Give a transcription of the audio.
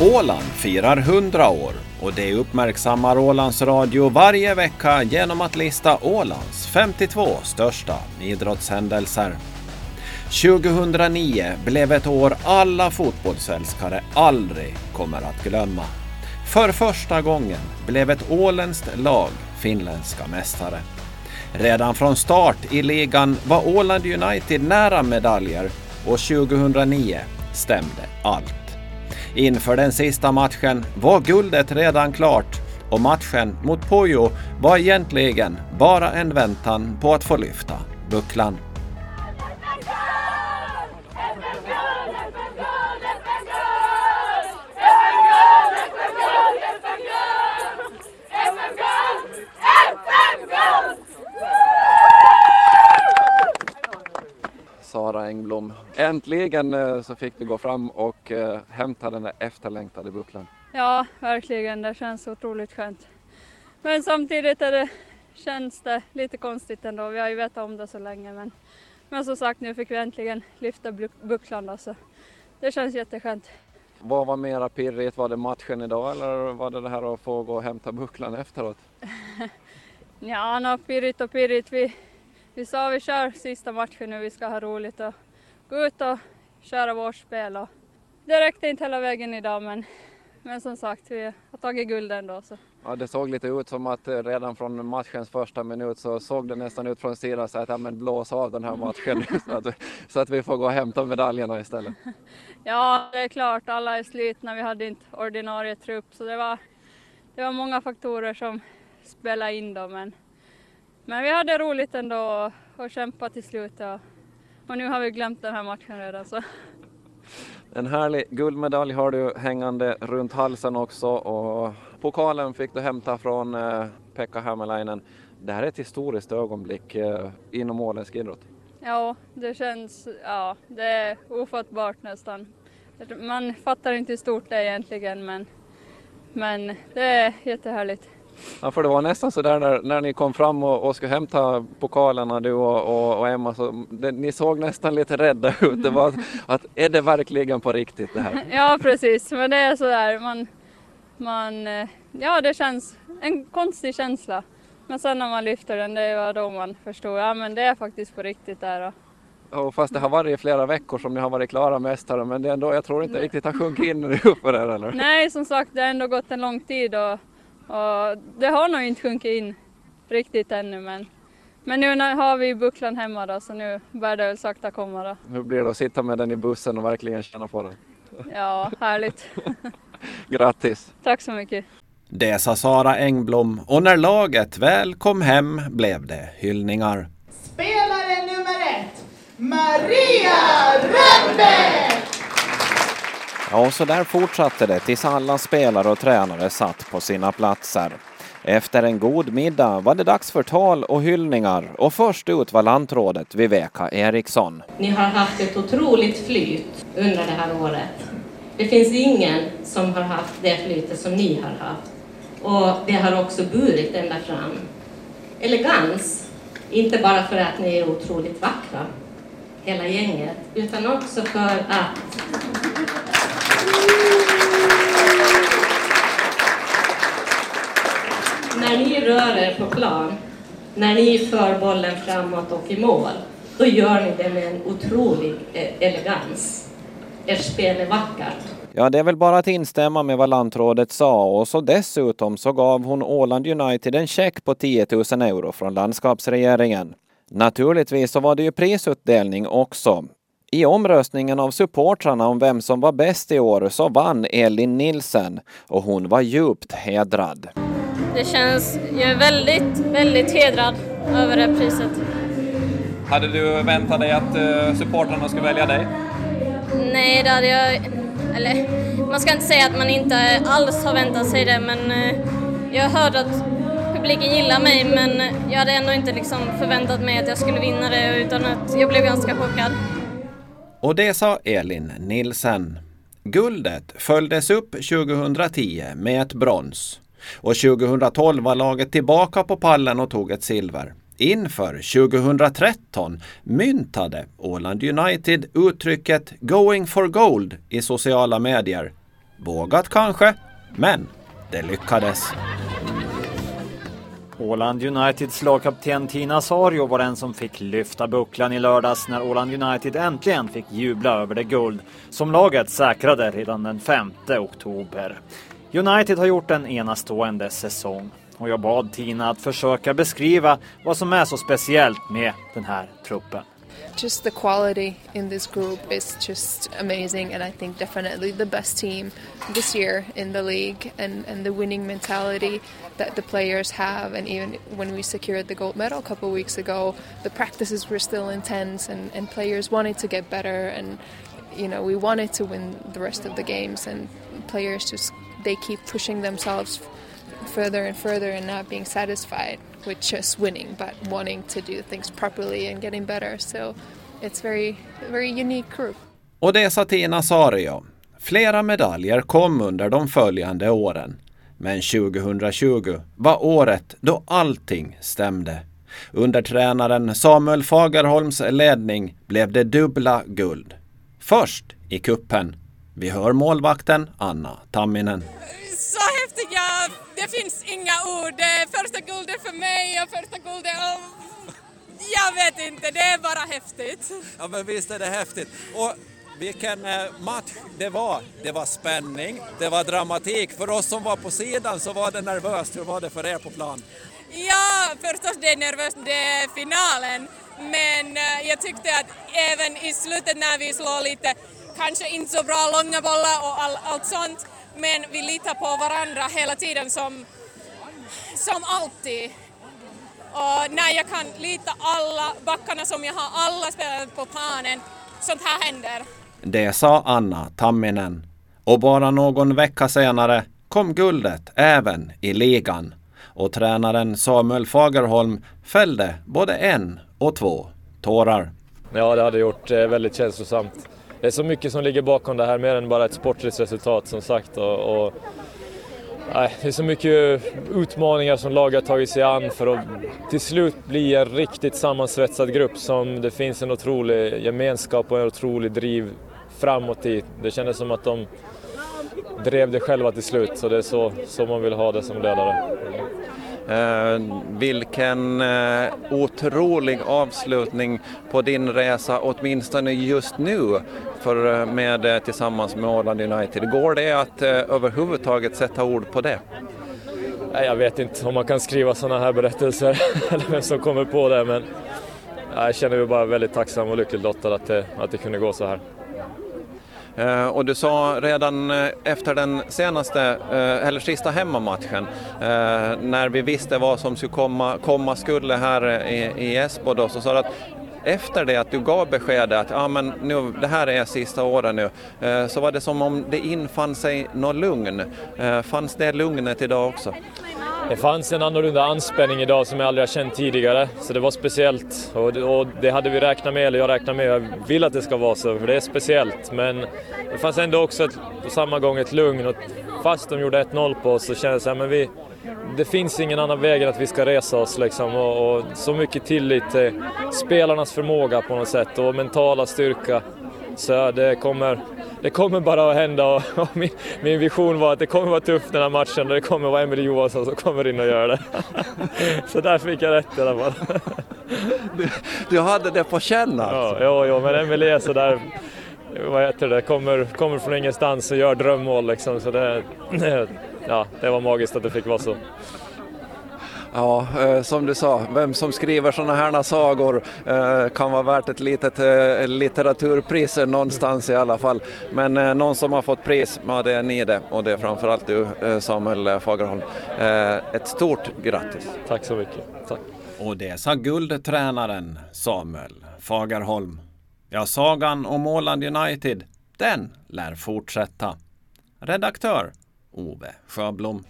Åland firar 100 år och det uppmärksammar Ålands Radio varje vecka genom att lista Ålands 52 största idrottshändelser. 2009 blev ett år alla fotbollsälskare aldrig kommer att glömma. För första gången blev ett åländskt lag finländska mästare. Redan från start i ligan var Åland United nära medaljer och 2009 stämde allt. Inför den sista matchen var guldet redan klart och matchen mot Pojo var egentligen bara en väntan på att få lyfta bucklan. Engblom. Äntligen eh, så fick vi gå fram och eh, hämta den där efterlängtade bucklan. Ja, verkligen. Det känns otroligt skönt. Men samtidigt är det, känns det lite konstigt ändå. Vi har ju vetat om det så länge. Men, men som sagt, nu fick vi äntligen lyfta bucklan. Då, så det känns jätteskönt. Vad var mera pirrigt? Var det matchen idag eller var det det här att få gå och hämta bucklan efteråt? ja, no, pirrigt och pirrigt. Vi, vi sa vi kör sista matchen nu, vi ska ha roligt och gå ut och köra vårt spel. Och det räckte inte hela vägen idag men, men som sagt, vi har tagit guld ändå. Så. Ja, det såg lite ut som att eh, redan från matchens första minut så såg det nästan ut från sidan så att ja, men blås av den här matchen så, att, så att vi får gå och hämta medaljerna istället. Ja, det är klart, alla är slitna, vi hade inte ordinarie trupp så det var, det var många faktorer som spelade in då men men vi hade roligt ändå och, kämpat till slut och, och nu har vi glömt den här matchen redan. Så. En härlig guldmedalj har du hängande runt halsen också och pokalen fick du hämta från eh, Pekka Hämäläinen. Det här är ett historiskt ögonblick eh, inom åländsk idrott. Ja, det känns, ja, det är ofattbart nästan. Man fattar inte hur stort det är egentligen men, men det är jättehärligt. Ja, för det var nästan så där när, när ni kom fram och, och skulle hämta pokalerna du och, och, och Emma, så det, ni såg nästan lite rädda ut. Det var att, att, är det verkligen på riktigt det här? Ja, precis, men det är så där, man, man, eh, ja det känns en konstig känsla. Men sen när man lyfter den, det var då man förstod, ja men det är faktiskt på riktigt där. Och fast det har varit i flera veckor som ni har varit klara mästare, men det är ändå, jag tror inte riktigt har sjunkit in nu för er eller? Nej, som sagt, det har ändå gått en lång tid och och det har nog inte sjunkit in riktigt ännu men, men nu har vi bucklan hemma då så nu börjar det väl sakta komma då. Hur blir det att sitta med den i bussen och verkligen känna på den? Ja, härligt. Grattis! Tack så mycket! Det sa Sara Engblom och när laget väl kom hem blev det hyllningar. Spelare nummer ett, Maria Rönnberg! Ja, och så där fortsatte det tills alla spelare och tränare satt på sina platser. Efter en god middag var det dags för tal och hyllningar och först ut var lantrådet Viveka Eriksson. Ni har haft ett otroligt flyt under det här året. Det finns ingen som har haft det flytet som ni har haft. Och det har också burit ända fram. Elegans, inte bara för att ni är otroligt vackra, hela gänget, utan också för att när ni rör er på plan, när ni för bollen framåt och i mål, då gör ni det med en otrolig eh, elegans. Ert spel är vackert. Ja, det är väl bara att instämma med vad lantrådet sa och så dessutom så gav hon Åland United en check på 10 000 euro från landskapsregeringen. Naturligtvis så var det ju prisutdelning också. I omröstningen av supportrarna om vem som var bäst i år så vann Elin Nilsen och hon var djupt hedrad. Det känns, jag är väldigt, väldigt hedrad över det priset. Hade du väntat dig att uh, supportrarna skulle välja dig? Nej, det hade jag... Eller, man ska inte säga att man inte alls har väntat sig det, men uh, jag hörde att publiken gillar mig, men jag hade ändå inte liksom förväntat mig att jag skulle vinna det, utan att jag blev ganska chockad. Och det sa Elin Nilsen. Guldet följdes upp 2010 med ett brons. Och 2012 var laget tillbaka på pallen och tog ett silver. Inför 2013 myntade Åland United uttrycket “Going for Gold” i sociala medier. Vågat kanske, men det lyckades. Åland Uniteds lagkapten Tina Sario var den som fick lyfta bucklan i lördags när Åland United äntligen fick jubla över det guld som laget säkrade redan den 5 oktober. United har gjort en enastående säsong och jag bad Tina att försöka beskriva vad som är så speciellt med den här truppen. Just the quality in this group is just amazing and I think definitely the best team this year in the league and, and the winning mentality that the players have. And even when we secured the gold medal a couple weeks ago the practices were still intense and, and players wanted to get better and you know we wanted to win the rest of the games. And players just they keep pushing themselves further and further and not being satisfied with just winning, but wanting to do things properly and getting better. So it's very, very unique group. Och det sa Tina Sario. Flera medaljer kom under de följande åren. Men 2020 var året då allting stämde. Under tränaren Samuel Fagerholms ledning blev det dubbla guld. Först i kuppen. Vi hör målvakten Anna Tamminen. Så häftiga, det finns inga ord. Första guldet för mig och första guldet och jag vet inte, det är bara häftigt. Ja men visst är det häftigt. Och vilken eh, match det var. Det var spänning, det var dramatik. För oss som var på sidan så var det nervöst. Hur var det för er på plan? Ja, förstås det är nervöst, det är finalen. Men eh, jag tyckte att även i slutet när vi slår lite, kanske inte så bra långa bollar och all, allt sånt, men vi litar på varandra hela tiden som, som alltid. Och när jag kan lita alla backarna som jag har, alla spelare på planen, sånt här händer. Det sa Anna Tamminen. Och bara någon vecka senare kom guldet även i ligan. Och tränaren Samuel Fagerholm fällde både en och två tårar. Ja, det hade gjort eh, väldigt känslosamt. Det är så mycket som ligger bakom det här, mer än bara ett sportligt resultat som sagt. Och, och, nej, det är så mycket utmaningar som laget har tagit sig an för att till slut bli en riktigt sammansvetsad grupp som det finns en otrolig gemenskap och en otrolig driv framåt i. Det kändes som att de drev det själva till slut, så det är så, så man vill ha det som ledare. Eh, vilken eh, otrolig avslutning på din resa, åtminstone just nu, för, eh, med, eh, tillsammans med Åland United. Går det att eh, överhuvudtaget sätta ord på det? Jag vet inte om man kan skriva sådana här berättelser, eller vem som kommer på det, men jag känner mig bara väldigt tacksam och lyckligt lottad att det, att det kunde gå så här. Eh, och du sa redan eh, efter den senaste, eh, eller sista hemmamatchen, när vi visste vad som skulle komma, komma skulle här i, i Esbo då, så sa du att efter det att du gav beskedet att ah, men nu, det här är sista året nu, så var det som om det infann sig något lugn. Fanns det lugnet idag också? Det fanns en annorlunda anspänning idag som jag aldrig har känt tidigare, så det var speciellt. Och det, och det hade vi räknat med, eller jag räknar med, jag vill att det ska vara så, för det är speciellt. Men det fanns ändå också ett, på samma gång ett lugn. Och fast de gjorde 1-0 på oss så kändes det men vi, det finns ingen annan väg än att vi ska resa oss liksom. Och, och så mycket tillit till spelarnas förmåga på något sätt och mentala styrka. Så det kommer, det kommer bara att hända och, och min, min, vision var att det kommer vara tufft den här matchen och det kommer vara Emelie Johansson som kommer in och gör det. Så där fick jag rätt i alla fall. Du, du hade det på känn alltså? Ja, ja, ja men Emelie är sådär, vad heter det, kommer, kommer från ingenstans och gör drömmål liksom. Så det, ja, det var magiskt att det fick vara så. Ja, eh, som du sa, vem som skriver sådana här sagor eh, kan vara värt ett litet eh, litteraturpris någonstans i alla fall. Men någon som har fått pris, ja det är ni det och det är framförallt du Samuel Fagerholm. Ett stort grattis! Tack så mycket. Tack. Och det sa guldtränaren Samuel Fagerholm. Ja, sagan om Åland United, den lär fortsätta. Redaktör Ove Sjöblom.